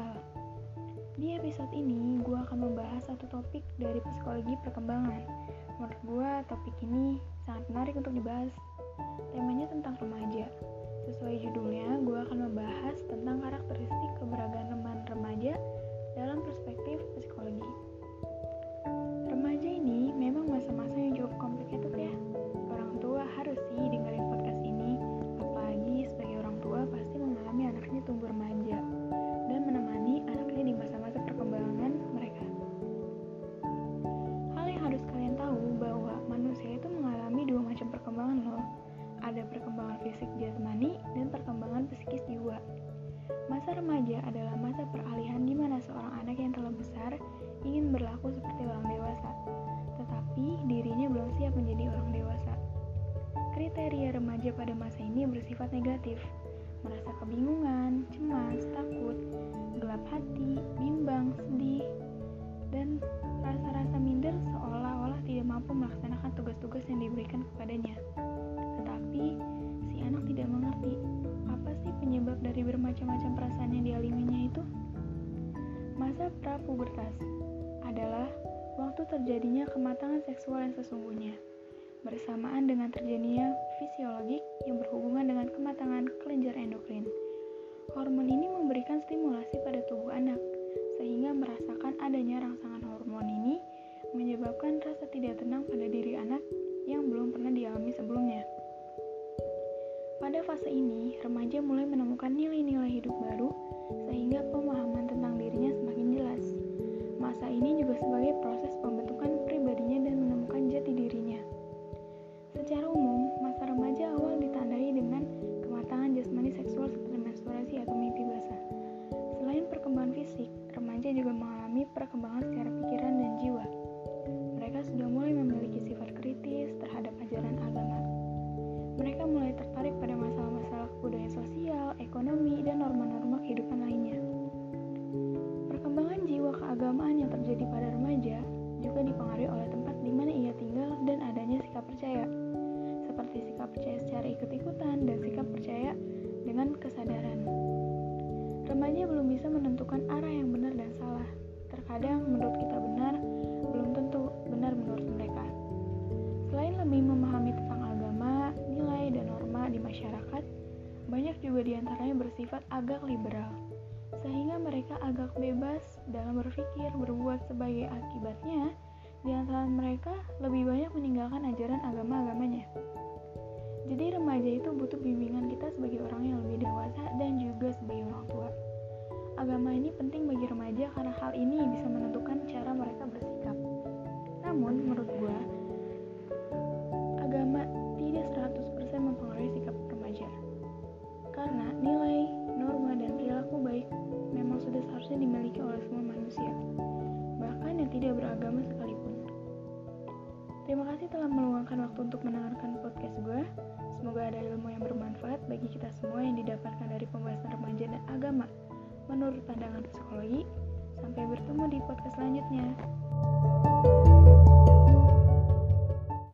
sosial. Di episode ini, gue akan membahas satu topik dari psikologi perkembangan. Menurut gue, topik ini sangat menarik untuk dibahas. Temanya tentang remaja. Sesuai judulnya, gue akan membahas Kriteria remaja pada masa ini bersifat negatif, merasa kebingungan, cemas, takut, gelap hati, bimbang, sedih, dan rasa-rasa minder seolah-olah tidak mampu melaksanakan tugas-tugas yang diberikan kepadanya. Tetapi, si anak tidak mengerti apa sih penyebab dari bermacam-macam perasaan yang dialaminya itu. Masa prapubertas adalah waktu terjadinya kematangan seksual yang sesungguhnya, bersamaan dengan terjadinya fisiologik yang berhubungan dengan kematangan kelenjar endokrin. Hormon ini memberikan stimulasi pada tubuh anak, sehingga merasakan adanya rangsangan hormon ini menyebabkan rasa tidak tenang pada diri anak yang belum pernah dialami sebelumnya. Pada fase ini, remaja mulai menemukan nilai-nilai hidup baru sehingga pemahaman ikut-ikutan dan sikap percaya dengan kesadaran. Remaja belum bisa menentukan arah yang benar dan salah. Terkadang menurut kita benar, belum tentu benar menurut mereka. Selain lebih memahami tentang agama, nilai, dan norma di masyarakat, banyak juga di antaranya bersifat agak liberal, sehingga mereka agak bebas dalam berpikir berbuat sebagai akibatnya, di antara mereka lebih banyak meninggalkan ajaran agama-agamanya. Jadi remaja itu butuh bimbingan kita sebagai orang yang lebih dewasa dan juga sebagai orang tua. Agama ini penting bagi remaja karena hal ini bisa menentukan cara mereka bersikap. Namun menurut gue, agama tidak 100% mempengaruhi sikap remaja. Karena nilai, norma, dan perilaku baik memang sudah seharusnya dimiliki oleh semua manusia, bahkan yang tidak beragama. Terima kasih telah meluangkan waktu untuk mendengarkan podcast gue. Semoga ada ilmu yang bermanfaat bagi kita semua yang didapatkan dari pembahasan remaja dan agama menurut pandangan psikologi. Sampai bertemu di podcast selanjutnya.